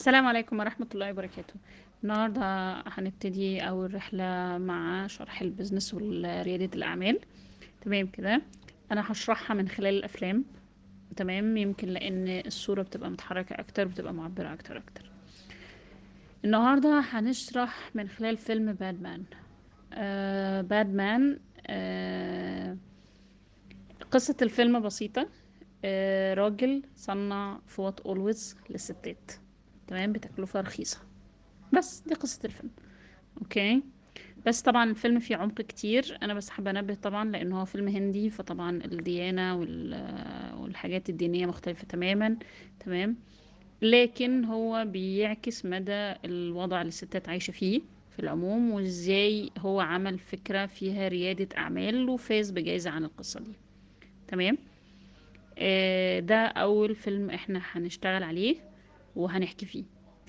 السلام عليكم ورحمة الله وبركاته. النهاردة هنبتدي أول رحلة مع شرح ال business وريادة الأعمال. تمام كده؟ أنا هشرحها من خلال الأفلام. تمام؟ يمكن لأن الصورة بتبقى متحركة أكتر بتبقى معبرة أكتر أكتر. النهاردة هنشرح من خلال فيلم Pad Man آه Pad Man آه قصة الفيلم بسيطة. آه راجل صنع فوط Always للستات. تمام بتكلفة رخيصة. بس دي قصة الفيلم. okay؟ بس طبعا الفيلم فيه عمق كتير. أنا بس حابة أنبه طبعا لأن هو فيلم هندي فطبعا الديانة وال- والحاجات الدينية مختلفة تماما تمام؟ لكن هو بيعكس مدى الوضع اللي الستات عايشة فيه في العموم وإزاي هو عمل فكرة فيها ريادة أعمال وفاز بجائزة عن القصة دي. تمام؟ آه، ده أول فيلم إحنا هنشتغل عليه. وهنحكي فيه.